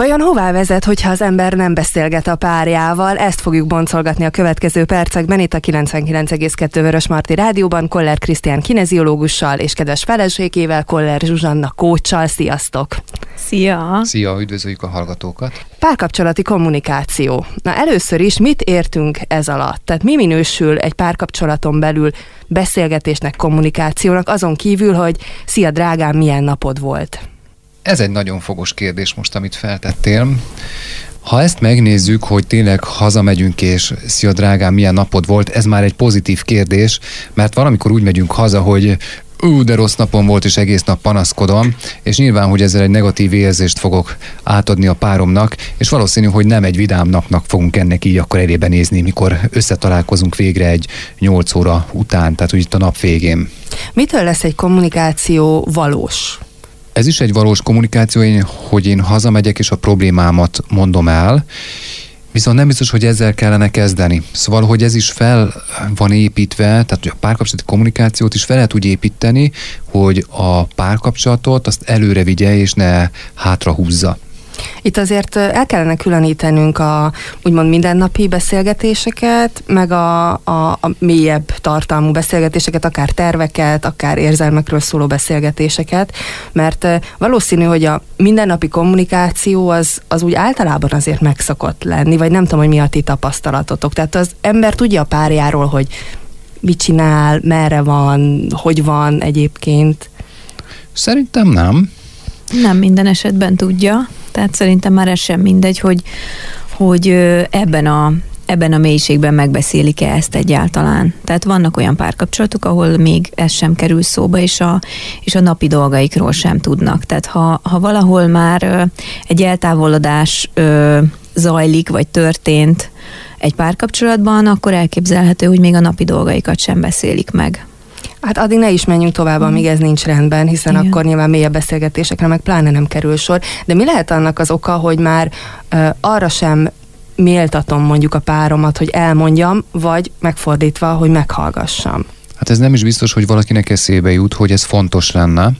Vajon hová vezet, hogyha az ember nem beszélget a párjával? Ezt fogjuk boncolgatni a következő percekben itt a 99,2 Vörös Marti Rádióban Koller Krisztián kineziológussal és kedves feleségével Koller Zsuzsanna kócsal. Sziasztok! Szia! Szia, üdvözöljük a hallgatókat! Párkapcsolati kommunikáció. Na először is mit értünk ez alatt? Tehát mi minősül egy párkapcsolaton belül beszélgetésnek, kommunikációnak, azon kívül, hogy szia drágám, milyen napod volt? Ez egy nagyon fogos kérdés most, amit feltettél. Ha ezt megnézzük, hogy tényleg hazamegyünk, és szia drágám, milyen napod volt, ez már egy pozitív kérdés, mert valamikor úgy megyünk haza, hogy ú, de rossz napom volt, és egész nap panaszkodom, és nyilván, hogy ezzel egy negatív érzést fogok átadni a páromnak, és valószínű, hogy nem egy vidám napnak fogunk ennek így akkor elébe nézni, mikor összetalálkozunk végre egy 8 óra után, tehát úgy itt a nap végén. Mitől lesz egy kommunikáció valós? Ez is egy valós kommunikáció, hogy én hazamegyek és a problémámat mondom el, Viszont nem biztos, hogy ezzel kellene kezdeni. Szóval, hogy ez is fel van építve, tehát hogy a párkapcsolati kommunikációt is fel lehet úgy építeni, hogy a párkapcsolatot azt előre vigye és ne hátra húzza. Itt azért el kellene különítenünk a úgymond mindennapi beszélgetéseket, meg a, a, a mélyebb tartalmú beszélgetéseket, akár terveket, akár érzelmekről szóló beszélgetéseket, mert valószínű, hogy a mindennapi kommunikáció az, az úgy általában azért megszokott lenni, vagy nem tudom, hogy mi a ti tapasztalatotok. Tehát az ember tudja a párjáról, hogy mit csinál, merre van, hogy van egyébként. Szerintem nem. Nem minden esetben tudja. Tehát szerintem már ez sem mindegy, hogy, hogy ebben a ebben a mélységben megbeszélik-e ezt egyáltalán. Tehát vannak olyan párkapcsolatok, ahol még ez sem kerül szóba, és a, és a napi dolgaikról sem tudnak. Tehát ha, ha valahol már egy eltávolodás zajlik, vagy történt egy párkapcsolatban, akkor elképzelhető, hogy még a napi dolgaikat sem beszélik meg. Hát addig ne is menjünk tovább, amíg ez nincs rendben, hiszen Igen. akkor nyilván mélyebb beszélgetésekre meg pláne nem kerül sor. De mi lehet annak az oka, hogy már uh, arra sem méltatom mondjuk a páromat, hogy elmondjam, vagy megfordítva, hogy meghallgassam? Hát ez nem is biztos, hogy valakinek eszébe jut, hogy ez fontos lenne,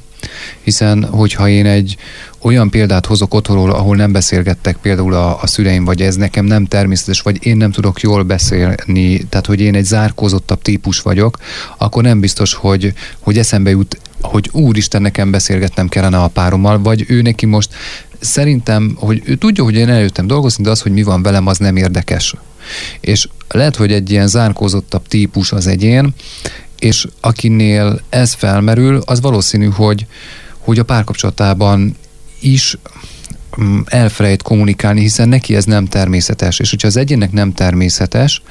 hiszen hogyha én egy olyan példát hozok otthonról, ahol nem beszélgettek például a, a szüleim, vagy ez nekem nem természetes, vagy én nem tudok jól beszélni, tehát hogy én egy zárkózottabb típus vagyok, akkor nem biztos, hogy, hogy eszembe jut, hogy úristen, nekem beszélgetnem kellene a párommal, vagy ő neki most szerintem, hogy ő tudja, hogy én előttem dolgozni, de az, hogy mi van velem, az nem érdekes. És lehet, hogy egy ilyen zárkózottabb típus az egyén, és akinél ez felmerül, az valószínű, hogy, hogy a párkapcsolatában is mm, elfelejt kommunikálni, hiszen neki ez nem természetes. És hogyha az egyének nem természetes,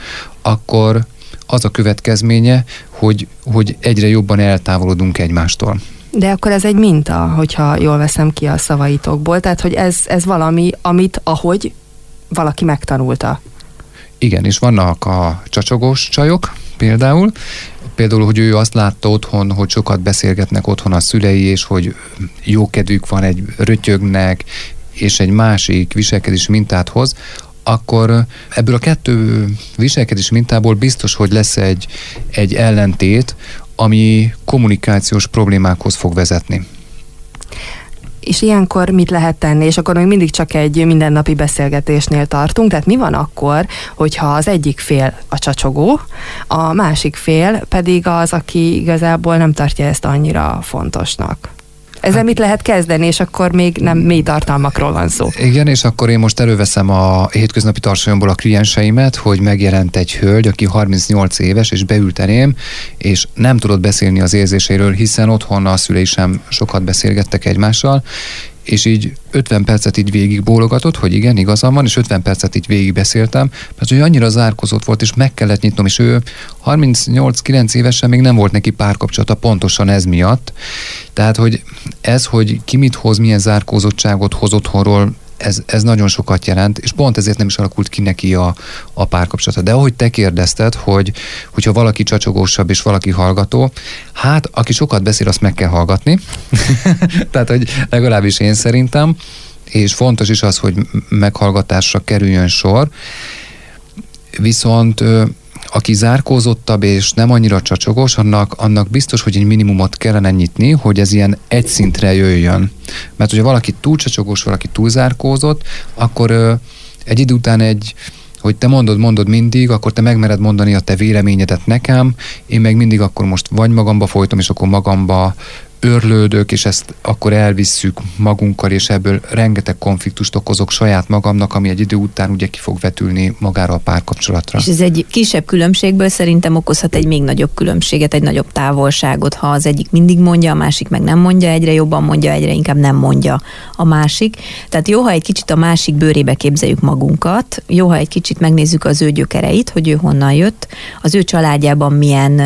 akkor az a következménye, hogy, hogy egyre jobban eltávolodunk egymástól. De akkor ez egy minta, hogyha jól veszem ki a szavaitokból, tehát hogy ez, ez valami, amit ahogy valaki megtanulta. Igen, és vannak a csacsogós csajok például, például, hogy ő azt látta otthon, hogy sokat beszélgetnek otthon a szülei, és hogy jó kedvük van, egy rötyögnek, és egy másik viselkedés mintát hoz, akkor ebből a kettő viselkedés mintából biztos, hogy lesz egy, egy ellentét, ami kommunikációs problémákhoz fog vezetni és ilyenkor mit lehet tenni, és akkor még mindig csak egy mindennapi beszélgetésnél tartunk, tehát mi van akkor, hogyha az egyik fél a csacsogó, a másik fél pedig az, aki igazából nem tartja ezt annyira fontosnak? Ezzel mit lehet kezdeni, és akkor még nem mély tartalmakról van szó. Igen, és akkor én most előveszem a hétköznapi tartalomból a klienseimet, hogy megjelent egy hölgy, aki 38 éves, és beülteném, és nem tudott beszélni az érzéséről, hiszen otthon a szülei sem sokat beszélgettek egymással, és így 50 percet így végig bólogatott, hogy igen, igazam van, és 50 percet így végig beszéltem, mert hogy annyira zárkozott volt, és meg kellett nyitnom, és ő 38-9 évesen még nem volt neki párkapcsolata pontosan ez miatt. Tehát, hogy ez, hogy ki mit hoz, milyen zárkózottságot hoz otthonról, ez, ez nagyon sokat jelent, és pont ezért nem is alakult ki neki a, a párkapcsolata. De ahogy te kérdezted, hogy hogyha valaki csacsogósabb és valaki hallgató, hát aki sokat beszél, azt meg kell hallgatni. Tehát, hogy legalábbis én szerintem, és fontos is az, hogy meghallgatásra kerüljön sor. Viszont aki zárkózottabb és nem annyira csacsogos, annak, annak biztos, hogy egy minimumot kellene nyitni, hogy ez ilyen egy szintre jöjjön. Mert hogyha valaki túl csacsogós, valaki túl zárkózott, akkor ö, egy idő után egy, hogy te mondod, mondod mindig, akkor te megmered mondani a te véleményedet nekem, én meg mindig akkor most vagy magamba folytom, és akkor magamba örlődök, és ezt akkor elvisszük magunkkal, és ebből rengeteg konfliktust okozok saját magamnak, ami egy idő után ugye ki fog vetülni magára a párkapcsolatra. És ez egy kisebb különbségből szerintem okozhat egy még nagyobb különbséget, egy nagyobb távolságot, ha az egyik mindig mondja, a másik meg nem mondja, egyre jobban mondja, egyre inkább nem mondja a másik. Tehát jó, ha egy kicsit a másik bőrébe képzeljük magunkat, jó, ha egy kicsit megnézzük az ő gyökereit, hogy ő honnan jött, az ő családjában milyen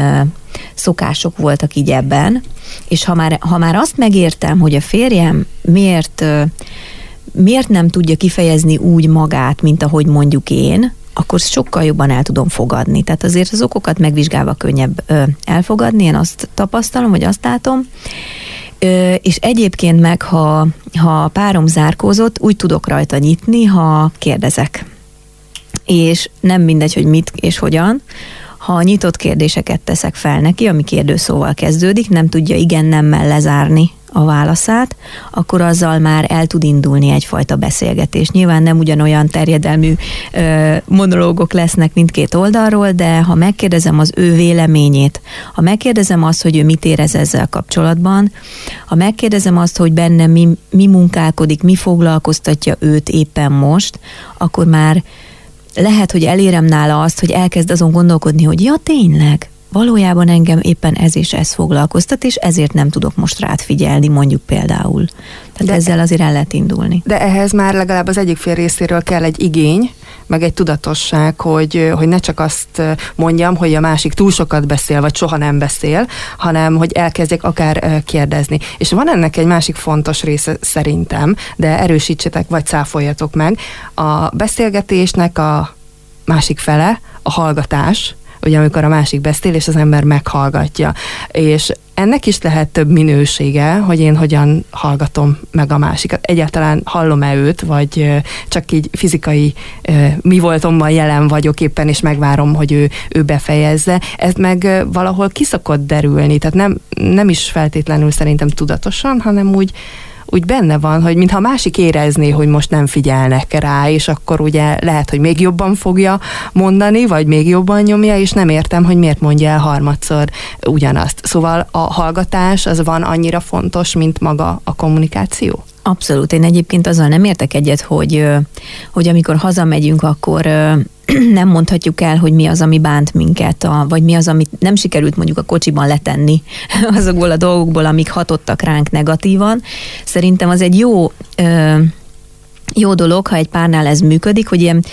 szokások voltak így ebben, és ha már, ha már azt megértem, hogy a férjem miért, miért nem tudja kifejezni úgy magát, mint ahogy mondjuk én, akkor sokkal jobban el tudom fogadni. Tehát azért az okokat megvizsgálva könnyebb ö, elfogadni, én azt tapasztalom, vagy azt látom. Ö, és egyébként meg, ha, ha párom zárkózott, úgy tudok rajta nyitni, ha kérdezek. És nem mindegy, hogy mit és hogyan, ha nyitott kérdéseket teszek fel neki, ami kérdőszóval kezdődik, nem tudja igen-nemmel lezárni a válaszát, akkor azzal már el tud indulni egyfajta beszélgetés. Nyilván nem ugyanolyan terjedelmű ö, monológok lesznek mindkét oldalról, de ha megkérdezem az ő véleményét, ha megkérdezem azt, hogy ő mit érez ezzel kapcsolatban, ha megkérdezem azt, hogy benne mi, mi munkálkodik, mi foglalkoztatja őt éppen most, akkor már lehet, hogy elérem nála azt, hogy elkezd azon gondolkodni, hogy ja, tényleg, valójában engem éppen ez és ez foglalkoztat, és ezért nem tudok most rád figyelni, mondjuk például. Tehát de, ezzel azért el lehet indulni. De ehhez már legalább az egyik fél részéről kell egy igény, meg egy tudatosság, hogy, hogy ne csak azt mondjam, hogy a másik túl sokat beszél, vagy soha nem beszél, hanem hogy elkezdjek akár kérdezni. És van ennek egy másik fontos része szerintem, de erősítsetek, vagy cáfoljatok meg. A beszélgetésnek a másik fele, a hallgatás, ugye amikor a másik beszél, és az ember meghallgatja. És ennek is lehet több minősége, hogy én hogyan hallgatom meg a másikat. Egyáltalán hallom-e őt, vagy csak így fizikai mi voltommal jelen vagyok éppen, és megvárom, hogy ő, ő befejezze. Ez meg valahol kiszokott derülni, tehát nem, nem is feltétlenül szerintem tudatosan, hanem úgy úgy benne van, hogy mintha másik érezné, hogy most nem figyelnek rá, és akkor ugye lehet, hogy még jobban fogja mondani, vagy még jobban nyomja, és nem értem, hogy miért mondja el harmadszor ugyanazt. Szóval a hallgatás az van annyira fontos, mint maga a kommunikáció? Abszolút. Én egyébként azzal nem értek egyet, hogy, hogy amikor hazamegyünk, akkor nem mondhatjuk el, hogy mi az, ami bánt minket, vagy mi az, amit nem sikerült mondjuk a kocsiban letenni azokból a dolgokból, amik hatottak ránk negatívan. Szerintem az egy jó jó dolog, ha egy párnál ez működik, hogy ilyen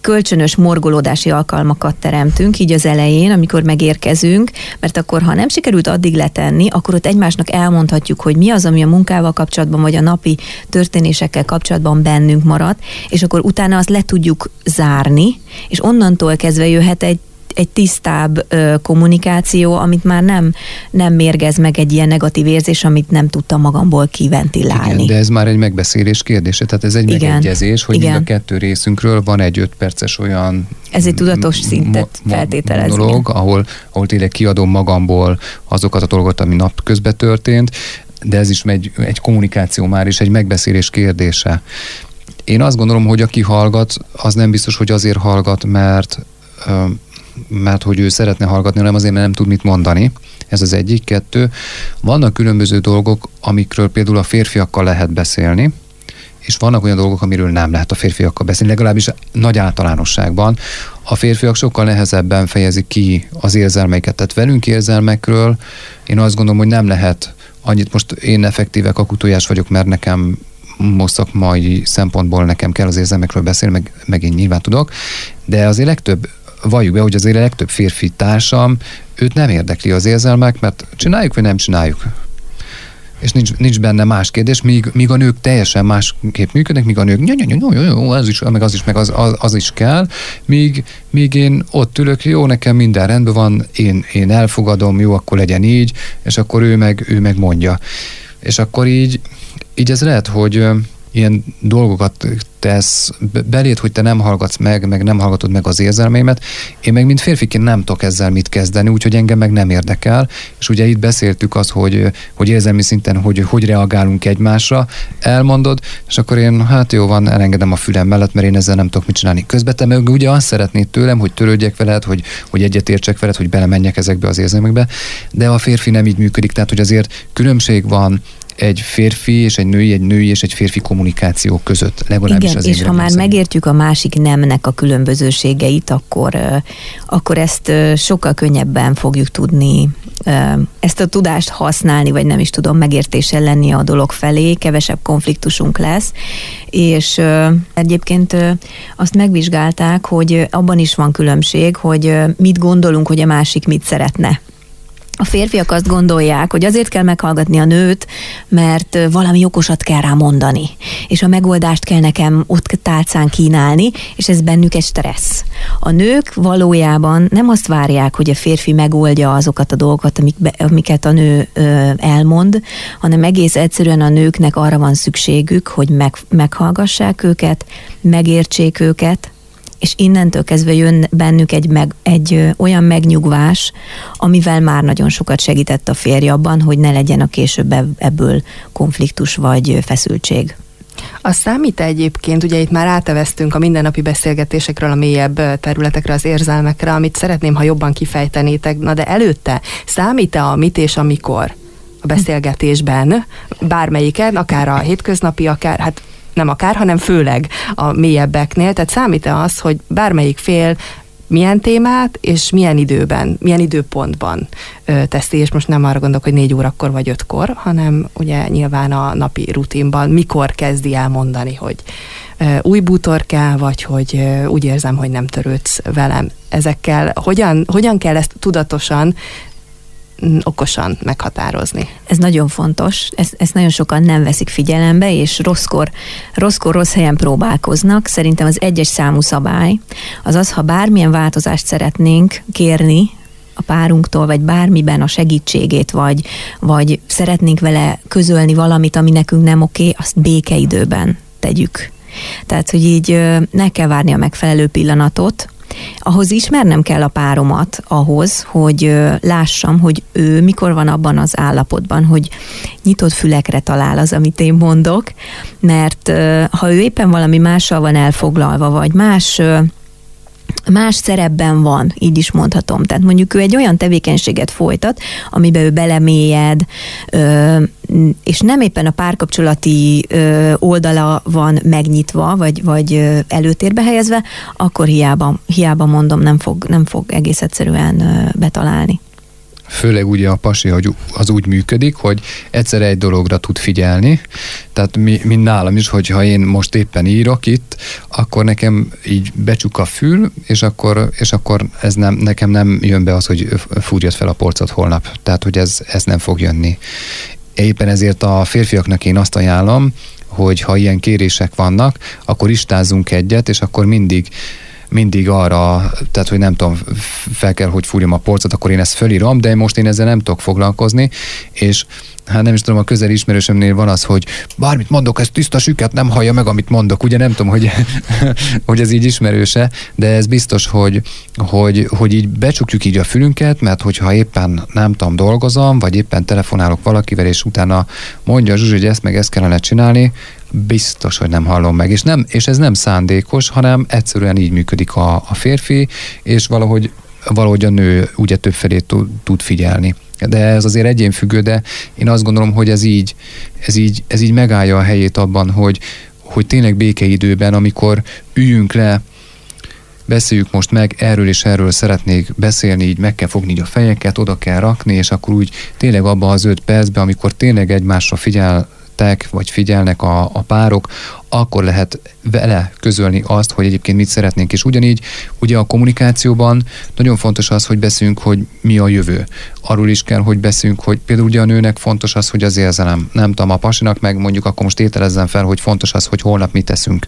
kölcsönös morgolódási alkalmakat teremtünk így az elején, amikor megérkezünk, mert akkor, ha nem sikerült addig letenni, akkor ott egymásnak elmondhatjuk, hogy mi az, ami a munkával kapcsolatban, vagy a napi történésekkel kapcsolatban bennünk maradt, és akkor utána azt le tudjuk zárni, és onnantól kezdve jöhet egy egy tisztább ö, kommunikáció, amit már nem, nem mérgez meg egy ilyen negatív érzés, amit nem tudtam magamból kiventilálni. Igen, de ez már egy megbeszélés kérdése, tehát ez egy Igen. megegyezés, hogy Igen. mind a kettő részünkről van egy öt perces olyan ez egy tudatos szintet feltételez. Monolog, ahol, ahol tényleg kiadom magamból azokat a dolgokat, ami napközben történt, de ez is egy, egy kommunikáció már, és egy megbeszélés kérdése. Én azt gondolom, hogy aki hallgat, az nem biztos, hogy azért hallgat, mert mert hogy ő szeretne hallgatni, hanem azért, mert nem tud mit mondani. Ez az egyik. Kettő. Vannak különböző dolgok, amikről például a férfiakkal lehet beszélni, és vannak olyan dolgok, amiről nem lehet a férfiakkal beszélni, legalábbis nagy általánosságban. A férfiak sokkal nehezebben fejezik ki az érzelmeiket. Tehát velünk érzelmekről én azt gondolom, hogy nem lehet annyit, most én effektíve kakutójás vagyok, mert nekem most szakmai szempontból nekem kell az érzelmekről beszélni, meg, meg én nyilván tudok, de azért legtöbb valljuk be, hogy azért a legtöbb férfi társam, őt nem érdekli az érzelmek, mert csináljuk, vagy nem csináljuk. És nincs, nincs benne más kérdés, míg, míg a nők teljesen másképp működnek, míg a nők, jó, jó, jó, jó, az is, meg az is, meg az, az, az is kell, míg, míg én ott ülök, jó, nekem minden rendben van, én, én elfogadom, jó, akkor legyen így, és akkor ő meg, ő meg mondja. És akkor így, így ez lehet, hogy ilyen dolgokat tesz belét, hogy te nem hallgatsz meg, meg nem hallgatod meg az érzelmeimet. Én meg, mint férfiként nem tudok ezzel mit kezdeni, úgyhogy engem meg nem érdekel. És ugye itt beszéltük az, hogy, hogy érzelmi szinten, hogy hogy reagálunk egymásra, elmondod, és akkor én, hát jó van, elengedem a fülem mellett, mert én ezzel nem tudok mit csinálni. Közben te meg ugye azt szeretnéd tőlem, hogy törődjek veled, hogy, hogy egyetértsek veled, hogy belemenjek ezekbe az érzelmekbe, de a férfi nem így működik, tehát hogy azért különbség van egy férfi és egy női, egy női és egy férfi kommunikáció között. Legalábbis Igen, az és ha már szerint. megértjük a másik nemnek a különbözőségeit, akkor, akkor ezt sokkal könnyebben fogjuk tudni ezt a tudást használni, vagy nem is tudom, megértéssel lenni a dolog felé, kevesebb konfliktusunk lesz, és egyébként azt megvizsgálták, hogy abban is van különbség, hogy mit gondolunk, hogy a másik mit szeretne a férfiak azt gondolják, hogy azért kell meghallgatni a nőt, mert valami okosat kell rá mondani, és a megoldást kell nekem ott tálcán kínálni, és ez bennük egy stressz. A nők valójában nem azt várják, hogy a férfi megoldja azokat a dolgokat, amik be, amiket a nő ö, elmond, hanem egész egyszerűen a nőknek arra van szükségük, hogy meg, meghallgassák őket, megértsék őket, és innentől kezdve jön bennük egy, meg, egy olyan megnyugvás, amivel már nagyon sokat segített a férj abban, hogy ne legyen a később ebből konfliktus vagy feszültség. A számít egyébként, ugye itt már áteveztünk a mindennapi beszélgetésekről a mélyebb területekre, az érzelmekre, amit szeretném, ha jobban kifejtenétek, na de előtte számít-e a mit és amikor? a beszélgetésben, bármelyiken, akár a hétköznapi, akár, hát nem akár, hanem főleg a mélyebbeknél. Tehát számít-e az, hogy bármelyik fél milyen témát, és milyen időben, milyen időpontban ö, teszi, és most nem arra gondolok, hogy négy órakor vagy ötkor, hanem ugye nyilván a napi rutinban mikor kezdi el mondani, hogy ö, új bútor kell, vagy hogy ö, úgy érzem, hogy nem törődsz velem. Ezekkel hogyan, hogyan kell ezt tudatosan okosan meghatározni. Ez nagyon fontos, ezt, ezt nagyon sokan nem veszik figyelembe, és rosszkor, rosszkor rossz helyen próbálkoznak. Szerintem az egyes számú szabály az az, ha bármilyen változást szeretnénk kérni a párunktól, vagy bármiben a segítségét, vagy, vagy szeretnénk vele közölni valamit, ami nekünk nem oké, azt békeidőben tegyük. Tehát, hogy így ne kell várni a megfelelő pillanatot, ahhoz ismernem kell a páromat ahhoz, hogy lássam, hogy ő mikor van abban az állapotban, hogy nyitott fülekre talál az, amit én mondok, mert ha ő éppen valami mással van elfoglalva, vagy más más szerepben van, így is mondhatom. Tehát mondjuk ő egy olyan tevékenységet folytat, amiben ő belemélyed, és nem éppen a párkapcsolati oldala van megnyitva, vagy, vagy előtérbe helyezve, akkor hiába, hiába mondom, nem fog, nem fog egész egyszerűen betalálni főleg ugye a pasi hogy az úgy működik, hogy egyszer egy dologra tud figyelni, tehát mi, mint nálam is, hogyha én most éppen írok itt, akkor nekem így becsuk a fül, és akkor, és akkor ez nem, nekem nem jön be az, hogy fúrjad fel a polcot holnap. Tehát, hogy ez, ez nem fog jönni. Éppen ezért a férfiaknak én azt ajánlom, hogy ha ilyen kérések vannak, akkor istázzunk egyet, és akkor mindig mindig arra, tehát hogy nem tudom, fel kell, hogy fúrjam a polcot, akkor én ezt fölírom, de most én ezzel nem tudok foglalkozni, és hát nem is tudom, a közel ismerősömnél van az, hogy bármit mondok, ez tiszta süket, nem hallja meg, amit mondok. Ugye nem tudom, hogy, hogy ez így ismerőse, de ez biztos, hogy, hogy, hogy így becsukjuk így a fülünket, mert hogyha éppen nem tudom, dolgozom, vagy éppen telefonálok valakivel, és utána mondja Zsuzsi, hogy ezt meg ezt kellene csinálni, biztos, hogy nem hallom meg. És, nem, és ez nem szándékos, hanem egyszerűen így működik a, a férfi, és valahogy, valahogy a nő ugye többfelé tud figyelni. De ez azért egyénfüggő, de én azt gondolom, hogy ez így, ez így, ez így megállja a helyét abban, hogy, hogy tényleg békeidőben, amikor üljünk le, beszéljük most meg, erről és erről szeretnék beszélni, így meg kell fogni így a fejeket, oda kell rakni, és akkor úgy tényleg abban az öt percben, amikor tényleg egymásra figyel, figyeltek, vagy figyelnek a, a párok, akkor lehet vele közölni azt, hogy egyébként mit szeretnénk. És ugyanígy ugye a kommunikációban nagyon fontos az, hogy beszünk, hogy mi a jövő. Arról is kell, hogy beszünk, hogy például ugye a nőnek fontos az, hogy az érzelem. Nem tudom, a pasinak meg mondjuk akkor most ételezzen fel, hogy fontos az, hogy holnap mit teszünk.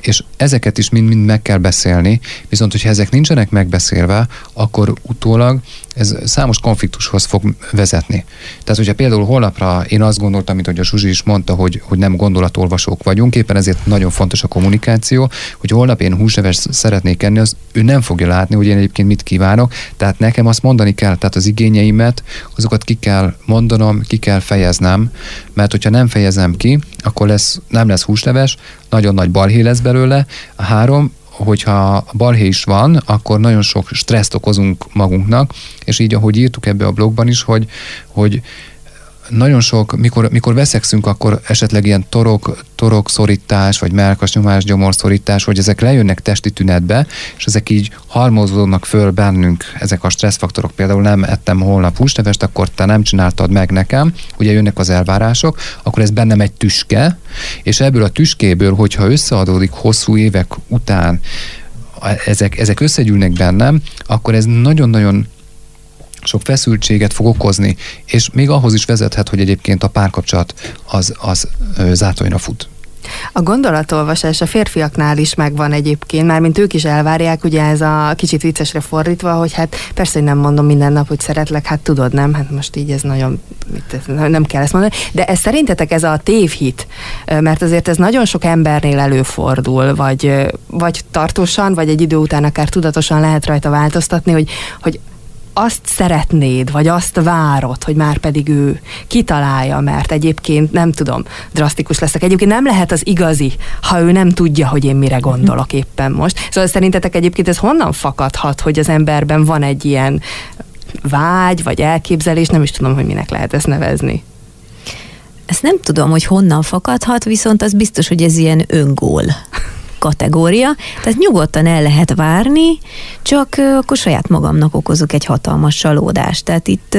És ezeket is mind-mind meg kell beszélni, viszont hogyha ezek nincsenek megbeszélve, akkor utólag ez számos konfliktushoz fog vezetni. Tehát, hogyha például holnapra én azt gondoltam, mint hogy a Zsuzsi is mondta, hogy, hogy nem gondolatolvasók vagyunk, éppen ezért nagyon fontos a kommunikáció, hogy holnap én húsleves szeretnék enni, az ő nem fogja látni, hogy én egyébként mit kívánok, tehát nekem azt mondani kell, tehát az igényeimet, azokat ki kell mondanom, ki kell fejeznem, mert hogyha nem fejezem ki, akkor lesz, nem lesz húsleves, nagyon nagy balhé lesz belőle. A három, hogyha balhé is van, akkor nagyon sok stresszt okozunk magunknak, és így, ahogy írtuk ebbe a blogban is, hogy, hogy nagyon sok, mikor, mikor veszekszünk, akkor esetleg ilyen torok, torok szorítás, vagy melkas nyomás, gyomor szorítás, hogy ezek lejönnek testi tünetbe, és ezek így halmozódnak föl bennünk, ezek a stresszfaktorok. Például nem ettem holnap húslevest, akkor te nem csináltad meg nekem, ugye jönnek az elvárások, akkor ez bennem egy tüske, és ebből a tüskéből, hogyha összeadódik hosszú évek után, ezek, ezek összegyűlnek bennem, akkor ez nagyon-nagyon sok feszültséget fog okozni, és még ahhoz is vezethet, hogy egyébként a párkapcsolat az, az zátonyra fut. A gondolatolvasás a férfiaknál is megvan egyébként, már mint ők is elvárják, ugye ez a kicsit viccesre fordítva, hogy hát persze, hogy nem mondom minden nap, hogy szeretlek, hát tudod, nem? Hát most így ez nagyon, nem kell ezt mondani. De ez szerintetek ez a tévhit, mert azért ez nagyon sok embernél előfordul, vagy, vagy tartósan, vagy egy idő után akár tudatosan lehet rajta változtatni, hogy, hogy azt szeretnéd, vagy azt várod, hogy már pedig ő kitalálja, mert egyébként nem tudom, drasztikus leszek. Egyébként nem lehet az igazi, ha ő nem tudja, hogy én mire gondolok éppen most. Szóval szerintetek egyébként ez honnan fakadhat, hogy az emberben van egy ilyen vágy, vagy elképzelés, nem is tudom, hogy minek lehet ezt nevezni. Ezt nem tudom, hogy honnan fakadhat, viszont az biztos, hogy ez ilyen öngól kategória, tehát nyugodtan el lehet várni, csak akkor saját magamnak okozok egy hatalmas csalódást. Tehát itt,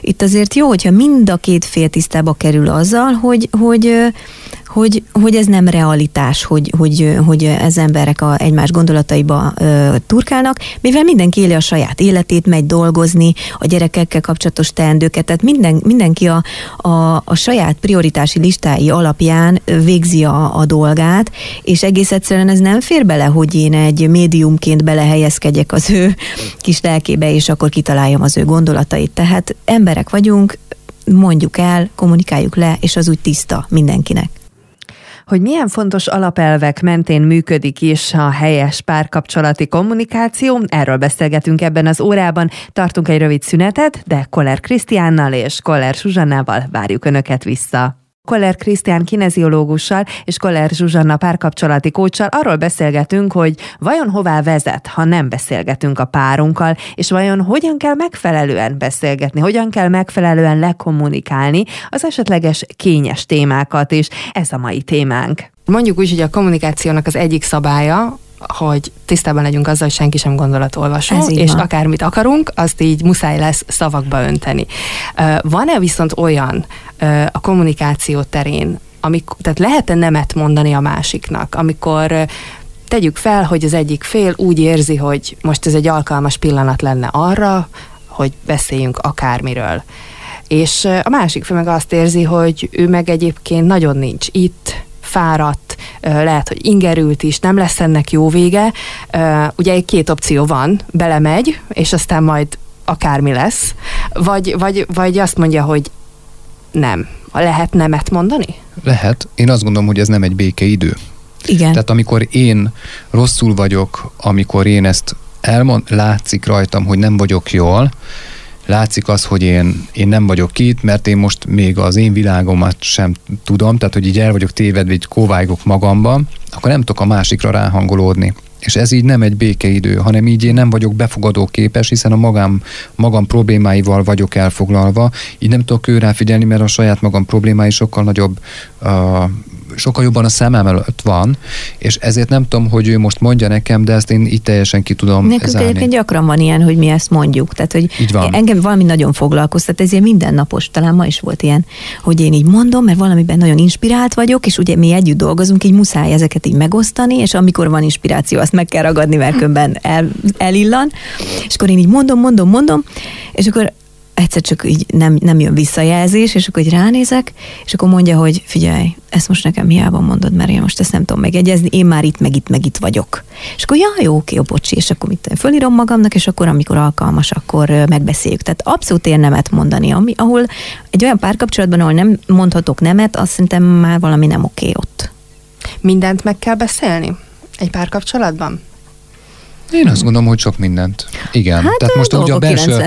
itt azért jó, hogyha mind a két fél tisztába kerül azzal, hogy, hogy hogy, hogy ez nem realitás, hogy, hogy, hogy ez emberek a egymás gondolataiba ö, turkálnak, mivel mindenki éli a saját életét, megy dolgozni, a gyerekekkel kapcsolatos teendőket, tehát minden, mindenki a, a, a saját prioritási listái alapján végzi a, a dolgát, és egész egyszerűen ez nem fér bele, hogy én egy médiumként belehelyezkedjek az ő kis lelkébe, és akkor kitaláljam az ő gondolatait. Tehát emberek vagyunk, mondjuk el, kommunikáljuk le, és az úgy tiszta mindenkinek hogy milyen fontos alapelvek mentén működik is a helyes párkapcsolati kommunikáció. Erről beszélgetünk ebben az órában. Tartunk egy rövid szünetet, de Koller Krisztiánnal és Koller Zsuzsannával várjuk Önöket vissza. Koller Krisztián kineziológussal és Koller Zsuzsanna párkapcsolati kócsal arról beszélgetünk, hogy vajon hová vezet, ha nem beszélgetünk a párunkkal, és vajon hogyan kell megfelelően beszélgetni, hogyan kell megfelelően lekommunikálni az esetleges kényes témákat is. Ez a mai témánk. Mondjuk úgy, hogy a kommunikációnak az egyik szabálya, hogy tisztában legyünk azzal, hogy senki sem gondolatolvasó, és van. akármit akarunk, azt így muszáj lesz szavakba önteni. Van-e viszont olyan a kommunikáció terén, amikor, tehát lehet-e nemet mondani a másiknak, amikor tegyük fel, hogy az egyik fél úgy érzi, hogy most ez egy alkalmas pillanat lenne arra, hogy beszéljünk akármiről. És a másik fél meg azt érzi, hogy ő meg egyébként nagyon nincs itt, fáradt, lehet, hogy ingerült is, nem lesz ennek jó vége. Ugye egy két opció van, belemegy, és aztán majd akármi lesz, vagy, vagy, vagy azt mondja, hogy nem. Lehet nemet mondani? Lehet. Én azt gondolom, hogy ez nem egy békeidő. Igen. Tehát amikor én rosszul vagyok, amikor én ezt elmond, látszik rajtam, hogy nem vagyok jól, látszik az, hogy én, én nem vagyok itt, mert én most még az én világomat sem tudom, tehát hogy így el vagyok tévedve, így kóvájgok magamban, akkor nem tudok a másikra ráhangolódni. És ez így nem egy békeidő, hanem így én nem vagyok befogadó képes, hiszen a magam, magam problémáival vagyok elfoglalva, így nem tudok ő figyelni, mert a saját magam problémái sokkal nagyobb uh, sokkal jobban a szemem előtt van, és ezért nem tudom, hogy ő most mondja nekem, de ezt én itt teljesen ki tudom Nekünk egyébként gyakran van ilyen, hogy mi ezt mondjuk. Tehát, hogy Így van. engem valami nagyon foglalkoztat, ez ilyen mindennapos, talán ma is volt ilyen, hogy én így mondom, mert valamiben nagyon inspirált vagyok, és ugye mi együtt dolgozunk, így muszáj ezeket így megosztani, és amikor van inspiráció, azt meg kell ragadni, mert különben el, elillan. És akkor én így mondom, mondom, mondom, és akkor egyszer csak így nem, nem jön visszajelzés, és akkor így ránézek, és akkor mondja, hogy figyelj, ezt most nekem hiába mondod, mert én most ezt nem tudom megegyezni, én már itt, meg itt, meg itt vagyok. És akkor ja, jó, oké, jó, bocsi, és akkor mit fölírom magamnak, és akkor amikor alkalmas, akkor megbeszéljük. Tehát abszolút ér nemet mondani, ami, ahol egy olyan párkapcsolatban, ahol nem mondhatok nemet, azt szerintem már valami nem oké ott. Mindent meg kell beszélni? Egy párkapcsolatban? Én azt gondolom, hogy sok mindent. Igen. Hát Tehát most ugye a belső,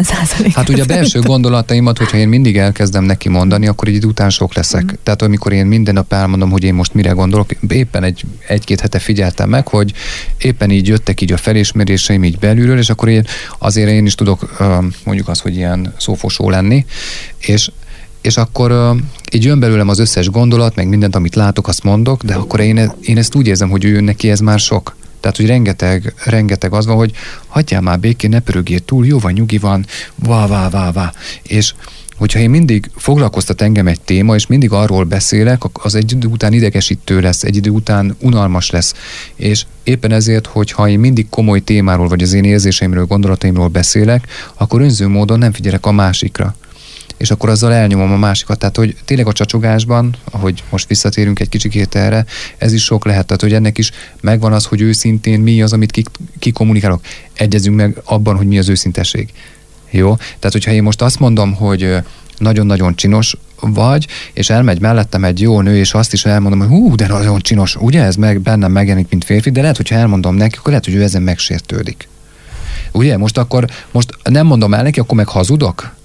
hát ugye a belső gondolataimat, hogyha én mindig elkezdem neki mondani, akkor idő után sok leszek. Mm. Tehát amikor én minden nap elmondom, hogy én most mire gondolok, éppen egy, egy-két hete figyeltem meg, hogy éppen így jöttek így a felismeréseim így belülről, és akkor én azért én is tudok mondjuk azt, hogy ilyen szófosó lenni, és és akkor uh, így jön belőlem az összes gondolat, meg mindent, amit látok, azt mondok, de akkor én, én ezt úgy érzem, hogy ő neki ez már sok. Tehát, hogy rengeteg, rengeteg az van, hogy hagyjál már békén, ne pörögjél túl, jó van, nyugi van, vá, vá, vá, vá. És hogyha én mindig foglalkoztat engem egy téma, és mindig arról beszélek, az egy idő után idegesítő lesz, egy idő után unalmas lesz. És éppen ezért, hogyha én mindig komoly témáról, vagy az én érzéseimről, gondolataimról beszélek, akkor önző módon nem figyelek a másikra és akkor azzal elnyomom a másikat. Tehát, hogy tényleg a csacsogásban, ahogy most visszatérünk egy kicsikét erre, ez is sok lehet. Tehát, hogy ennek is megvan az, hogy őszintén mi az, amit kikommunikálok. Ki Egyezünk meg abban, hogy mi az őszintesség. Jó? Tehát, hogyha én most azt mondom, hogy nagyon-nagyon csinos vagy, és elmegy mellettem egy jó nő, és azt is elmondom, hogy hú, de nagyon csinos, ugye ez meg bennem megjelenik, mint férfi, de lehet, hogyha elmondom neki, akkor lehet, hogy ő ezen megsértődik. Ugye? Most akkor, most nem mondom el neki, akkor meg hazudok?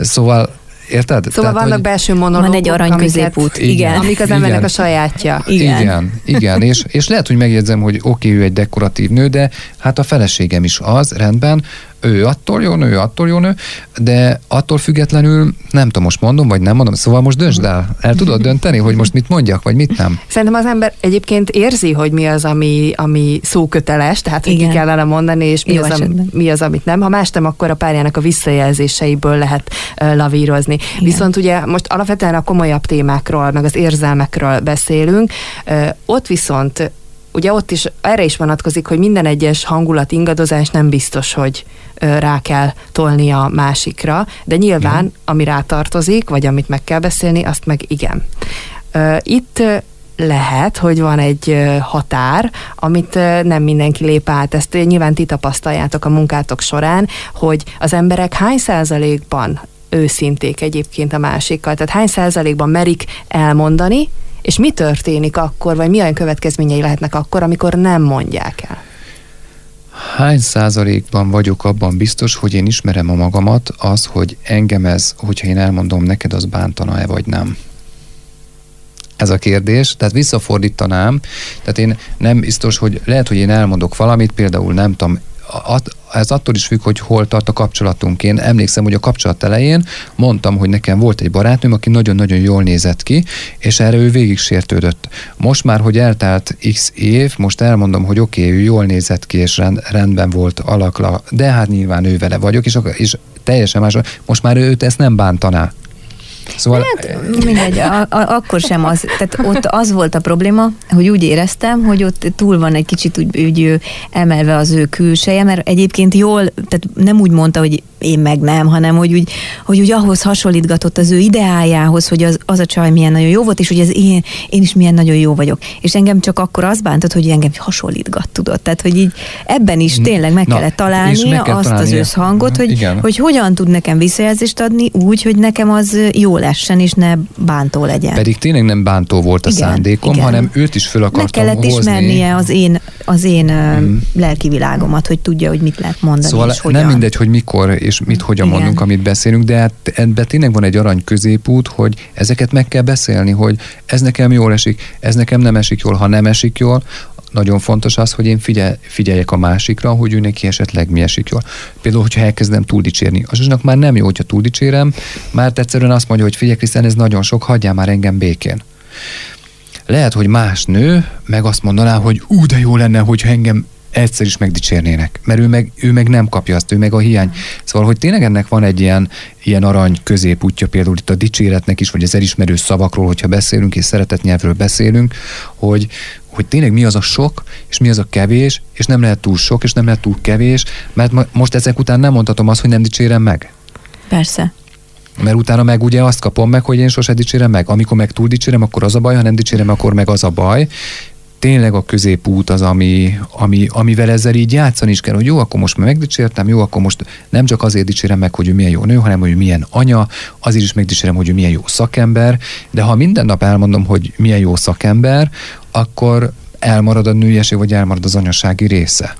Szóval Érted? Szóval Tehát, vannak belső monológok, Van egy arany középút, igen. igen. Amik az embernek a sajátja. Igen, igen. igen. És, és lehet, hogy megjegyzem, hogy oké, okay, ő egy dekoratív nő, de hát a feleségem is az, rendben, ő attól jó nő, attól jó nő, de attól függetlenül nem tudom, most mondom, vagy nem mondom, szóval most döntsd el. El tudod dönteni, hogy most mit mondjak, vagy mit nem? Szerintem az ember egyébként érzi, hogy mi az, ami, ami szóköteles, tehát hogy ki kellene mondani, és mi az, ami, mi az, amit nem. Ha más nem, akkor a párjának a visszajelzéseiből lehet uh, lavírozni. Igen. Viszont ugye most alapvetően a komolyabb témákról, meg az érzelmekről beszélünk, uh, ott viszont ugye ott is erre is vonatkozik, hogy minden egyes hangulat ingadozás nem biztos, hogy rá kell tolni a másikra, de nyilván, ja. ami rátartozik, vagy amit meg kell beszélni, azt meg igen. Itt lehet, hogy van egy határ, amit nem mindenki lép át. Ezt nyilván ti tapasztaljátok a munkátok során, hogy az emberek hány százalékban őszinték egyébként a másikkal. Tehát hány százalékban merik elmondani, és mi történik akkor, vagy milyen következményei lehetnek akkor, amikor nem mondják el? Hány százalékban vagyok abban biztos, hogy én ismerem a magamat, az, hogy engem ez, hogyha én elmondom neked, az bántana-e vagy nem? Ez a kérdés, tehát visszafordítanám, tehát én nem biztos, hogy lehet, hogy én elmondok valamit, például nem tudom, ez attól is függ, hogy hol tart a kapcsolatunk. Én emlékszem, hogy a kapcsolat elején mondtam, hogy nekem volt egy barátnőm, aki nagyon-nagyon jól nézett ki, és erre ő végig sértődött. Most már, hogy eltelt x év, most elmondom, hogy oké, okay, ő jól nézett ki, és rend, rendben volt alakla, de hát nyilván ő vele vagyok, és, és teljesen más. Most már őt ezt nem bántaná. Szóval... Hát, mindegy, a, a, akkor sem az. Tehát ott az volt a probléma, hogy úgy éreztem, hogy ott túl van egy kicsit úgy, úgy emelve az ő külseje, mert egyébként jól, tehát nem úgy mondta, hogy én meg nem, hanem hogy úgy, hogy úgy ahhoz hasonlítgatott az ő ideájához, hogy az, az a csaj milyen nagyon jó volt, és hogy az én, én is milyen nagyon jó vagyok. És engem csak akkor az bántott, hogy engem hasonlítgat, tudott. Tehát, hogy így ebben is tényleg meg Na, kellett találnia meg kell azt találnia. az összhangot, hogy, Igen. hogy hogyan tud nekem visszajelzést adni úgy, hogy nekem az jó lessen, és ne bántó legyen. Pedig tényleg nem bántó volt a Igen, szándékom, Igen. hanem őt is föl akartam Meg kellett hozni. ismernie az én, az én mm. lelki világomat, hogy tudja, hogy mit lehet mondani, szóval és hogyan. nem mindegy, hogy mikor és mit hogyan Igen. mondunk, amit beszélünk, de hát ebben tényleg van egy arany középút, hogy ezeket meg kell beszélni, hogy ez nekem jól esik, ez nekem nem esik jól, ha nem esik jól, nagyon fontos az, hogy én figyel, figyeljek a másikra, hogy ő neki esetleg mi esik jól. Például, hogyha elkezdem túl dicsérni. Az Zsuzsnak már nem jó, hogyha túl dicsérem, mert egyszerűen azt mondja, hogy figyelj, Krisztán, ez nagyon sok, hagyjál már engem békén. Lehet, hogy más nő meg azt mondaná, hogy ú, de jó lenne, hogyha engem egyszer is megdicsérnének, mert ő meg, ő meg nem kapja azt, ő meg a hiány. Szóval, hogy tényleg ennek van egy ilyen, ilyen arany középútja, például itt a dicséretnek is, vagy az elismerő szavakról, hogyha beszélünk, és szeretett nyelvről beszélünk, hogy, hogy tényleg mi az a sok, és mi az a kevés, és nem lehet túl sok, és nem lehet túl kevés, mert most ezek után nem mondhatom azt, hogy nem dicsérem meg. Persze. Mert utána meg ugye azt kapom meg, hogy én sose dicsérem meg. Amikor meg túl dicsérem, akkor az a baj, ha nem dicsérem, akkor meg az a baj tényleg a középút az, ami, ami, amivel ezzel így játszani is kell, hogy jó, akkor most már megdicsértem, jó, akkor most nem csak azért dicsérem meg, hogy ő milyen jó nő, hanem hogy milyen anya, azért is megdicsérem, hogy ő milyen jó szakember, de ha minden nap elmondom, hogy milyen jó szakember, akkor elmarad a nőieség, vagy elmarad az anyasági része.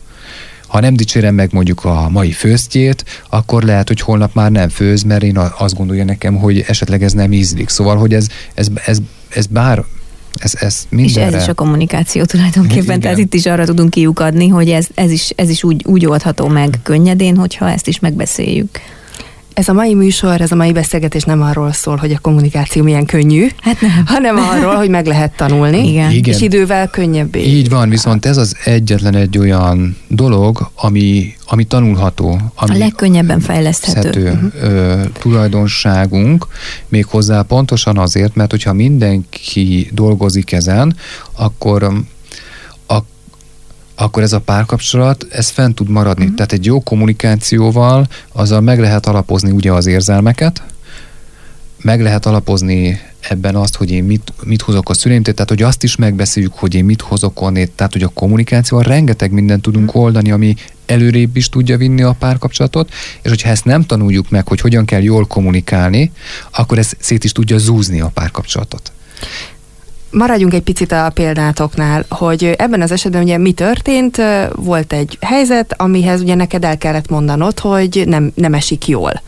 Ha nem dicsérem meg mondjuk a mai főztjét, akkor lehet, hogy holnap már nem főz, mert én azt gondolja nekem, hogy esetleg ez nem ízlik. Szóval, hogy ez, ez, ez, ez bár ez, ez mindenre... És ez is a kommunikáció tulajdonképpen, Igen. tehát itt is arra tudunk kiukadni, hogy ez, ez is, ez is úgy, úgy oldható meg könnyedén, hogyha ezt is megbeszéljük. Ez a mai műsor, ez a mai beszélgetés nem arról szól, hogy a kommunikáció milyen könnyű, hát nem. hanem arról, hogy meg lehet tanulni, Igen. Igen. és idővel könnyebbé. Így van, viszont ez az egyetlen egy olyan dolog, ami, ami tanulható. Ami a legkönnyebben fejleszthető. Uh-huh. Ö, tulajdonságunk, méghozzá pontosan azért, mert hogyha mindenki dolgozik ezen, akkor akkor ez a párkapcsolat, ez fent tud maradni. Mm. Tehát egy jó kommunikációval azzal meg lehet alapozni ugye az érzelmeket, meg lehet alapozni ebben azt, hogy én mit, mit hozok a szüleimtől, tehát hogy azt is megbeszéljük, hogy én mit hozok onnét, tehát hogy a kommunikációval rengeteg mindent tudunk mhm. oldani, ami előrébb is tudja vinni a párkapcsolatot, és hogyha ezt nem tanuljuk meg, hogy hogyan kell jól kommunikálni, akkor ez szét is tudja zúzni a párkapcsolatot maradjunk egy picit a példátoknál, hogy ebben az esetben ugye mi történt, volt egy helyzet, amihez ugye neked el kellett mondanod, hogy nem, nem esik jól.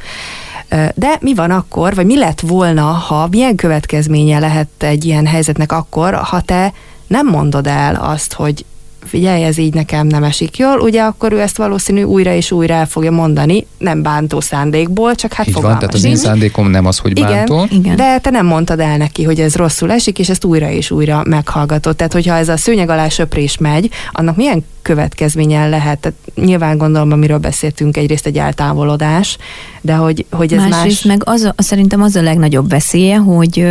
De mi van akkor, vagy mi lett volna, ha milyen következménye lehet egy ilyen helyzetnek akkor, ha te nem mondod el azt, hogy figyelj, ez így nekem nem esik jól, ugye akkor ő ezt valószínű újra és újra el fogja mondani, nem bántó szándékból, csak hát így fogalmas van, tehát az én szándékom nem az, hogy bántó. Igen, igen, de te nem mondtad el neki, hogy ez rosszul esik, és ezt újra és újra meghallgatod. Tehát, hogyha ez a szőnyeg alá söprés megy, annak milyen következménye lehet? Tehát nyilván gondolom, amiről beszéltünk, egyrészt egy eltávolodás, de hogy, hogy ez Másrészt más... meg az a, szerintem az a legnagyobb veszélye, hogy,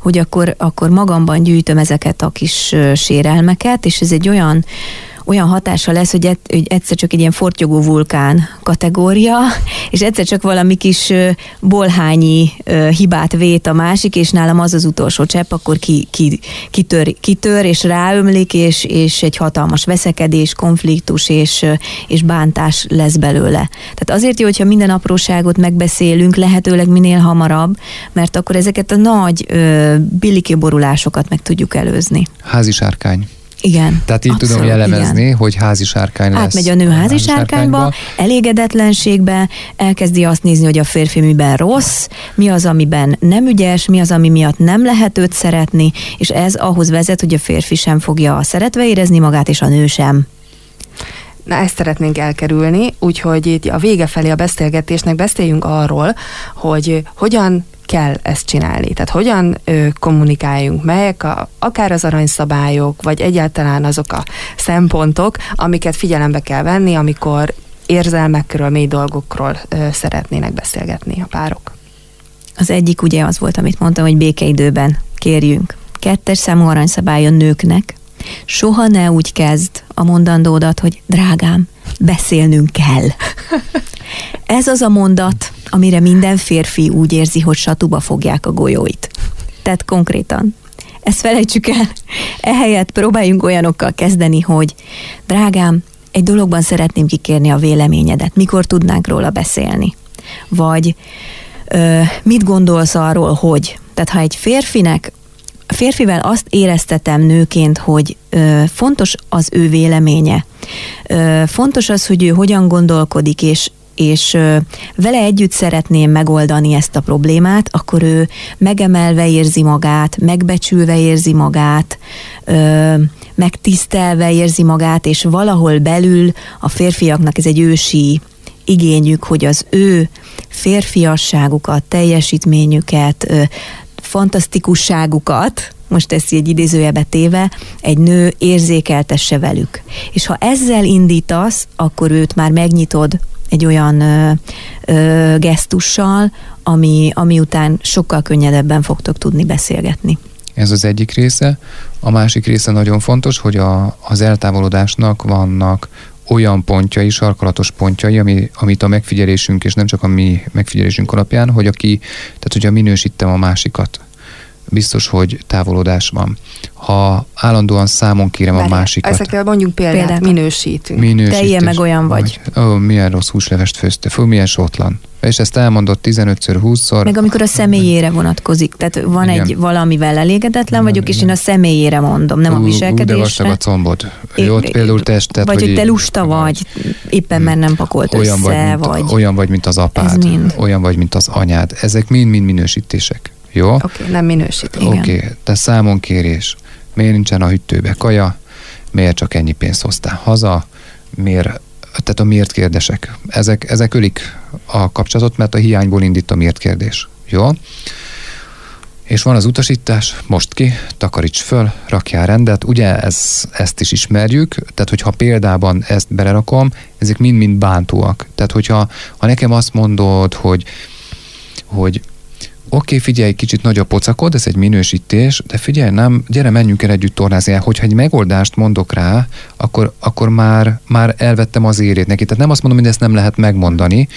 hogy akkor, akkor magamban gyűjtöm ezeket a kis sérelmeket, és ez egy olyan olyan hatása lesz, hogy, et, hogy egyszer csak egy ilyen fortyogó vulkán kategória, és egyszer csak valami kis bolhányi hibát vét a másik, és nálam az az utolsó csepp, akkor ki, ki, kitör, kitör, és ráömlik, és, és egy hatalmas veszekedés, konfliktus és, és bántás lesz belőle. Tehát azért jó, hogyha minden apróságot megbeszélünk, lehetőleg minél hamarabb, mert akkor ezeket a nagy bilikiborulásokat meg tudjuk előzni. Házi sárkány. Igen. Tehát így abszolút, tudom jellemezni, igen. hogy házi sárkány lesz. Átmegy a nő házi, házi sárkányba, elégedetlenségbe, elkezdi azt nézni, hogy a férfi miben rossz, mi az, amiben nem ügyes, mi az, ami miatt nem lehet őt szeretni, és ez ahhoz vezet, hogy a férfi sem fogja szeretve érezni magát, és a nő sem. Na, ezt szeretnénk elkerülni, úgyhogy itt a vége felé a beszélgetésnek beszéljünk arról, hogy hogyan kell ezt csinálni. Tehát hogyan ö, kommunikáljunk, melyek a, akár az aranyszabályok, vagy egyáltalán azok a szempontok, amiket figyelembe kell venni, amikor érzelmekről, mély dolgokról ö, szeretnének beszélgetni a párok. Az egyik ugye az volt, amit mondtam, hogy békeidőben kérjünk. Kettes számú aranyszabály a nőknek. Soha ne úgy kezd a mondandódat, hogy drágám, beszélnünk kell. Ez az a mondat, amire minden férfi úgy érzi, hogy satuba fogják a golyóit. Tehát konkrétan. Ezt felejtsük el. Ehelyett próbáljunk olyanokkal kezdeni, hogy drágám, egy dologban szeretném kikérni a véleményedet. Mikor tudnánk róla beszélni? Vagy ö, mit gondolsz arról, hogy? Tehát ha egy férfinek férfivel azt éreztetem nőként, hogy ö, fontos az ő véleménye. Ö, fontos az, hogy ő hogyan gondolkodik, és és vele együtt szeretném megoldani ezt a problémát, akkor ő megemelve érzi magát, megbecsülve érzi magát, megtisztelve érzi magát, és valahol belül a férfiaknak ez egy ősi igényük, hogy az ő férfiasságukat, teljesítményüket, fantasztikusságukat most teszi egy idézőjebe téve, egy nő érzékeltesse velük. És ha ezzel indítasz, akkor őt már megnyitod egy olyan ö, ö, gesztussal, ami, ami után sokkal könnyedebben fogtok tudni beszélgetni. Ez az egyik része. A másik része nagyon fontos, hogy a, az eltávolodásnak vannak olyan pontjai, sarkalatos pontjai, ami, amit a megfigyelésünk, és nem csak a mi megfigyelésünk alapján, hogy aki, tehát hogyha minősítem a másikat, biztos, hogy távolodás van. Ha állandóan számon kérem Várjál, a másikat. Ezekkel mondjuk példát, példát. minősítünk. Minősítés. Te ilyen meg olyan vagy. vagy. Ó, milyen rossz húslevest főzte, fú, milyen sótlan. És ezt elmondott 15-ször, 20-szor. Meg amikor a személyére vonatkozik. Tehát van Igen. egy valamivel elégedetlen vagyok, és én a személyére mondom, nem ú, a viselkedésre. Ú, de vastag a combod. É, ott például testet. Vagy, vagy hogy te lusta vagy, éppen mert nem pakolt olyan össze, vagy, mint, vagy. Olyan vagy, mint az apád. Olyan vagy, mint az anyád. Ezek mind-mind minősítések. Jó? Oké, okay, nem minősít. Oké, okay, te számonkérés. Miért nincsen a hűtőbe kaja? Miért csak ennyi pénzt hoztál haza? Miért, tehát a miért kérdések. Ezek, ezek ölik a kapcsolatot, mert a hiányból indít a miért kérdés. Jó? És van az utasítás, most ki, takaríts föl, rakjál rendet. Ugye ez, ezt is ismerjük, tehát hogyha példában ezt belerakom, ezek mind-mind bántóak. Tehát hogyha ha nekem azt mondod, hogy, hogy oké, figyelj, kicsit nagy a pocakod, ez egy minősítés, de figyelj, nem, gyere, menjünk el együtt tornázni. Hogyha egy megoldást mondok rá, akkor, akkor már, már elvettem az érét neki. Tehát nem azt mondom, hogy ezt nem lehet megmondani,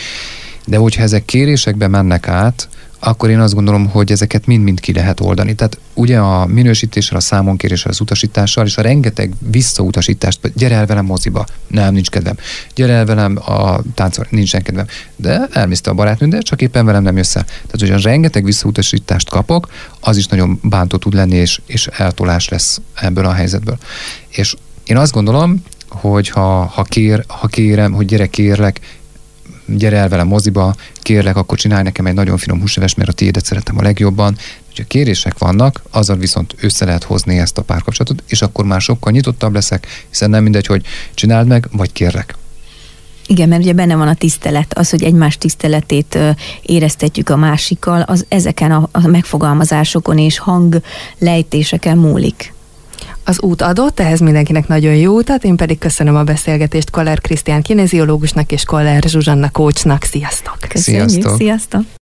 de hogyha ezek kérésekbe mennek át, akkor én azt gondolom, hogy ezeket mind-mind ki lehet oldani. Tehát ugye a minősítéssel, a számonkéréssel, az utasítással, és a rengeteg visszautasítást, gyere el velem moziba, nem, nincs kedvem, gyere el velem a táncol, nincsen kedvem, de elmészte a barátnő, de csak éppen velem nem jössz el. Tehát, hogy a rengeteg visszautasítást kapok, az is nagyon bántó tud lenni, és, és eltolás lesz ebből a helyzetből. És én azt gondolom, hogy ha, ha, kér, ha kérem, hogy gyere kérlek, gyere el velem moziba, kérlek, akkor csinálj nekem egy nagyon finom húsleves, mert a tiédet szeretem a legjobban. Ha kérések vannak, azzal viszont össze lehet hozni ezt a párkapcsolatot, és akkor már sokkal nyitottabb leszek, hiszen nem mindegy, hogy csináld meg, vagy kérlek. Igen, mert ugye benne van a tisztelet, az, hogy egymás tiszteletét éreztetjük a másikkal, az ezeken a, a megfogalmazásokon és hanglejtéseken múlik. Az út adott, ehhez mindenkinek nagyon jó utat, én pedig köszönöm a beszélgetést Koller Krisztián kineziológusnak és Koller Zsuzsanna kócsnak. Sziasztok! Köszönjük, sziasztok! sziasztok.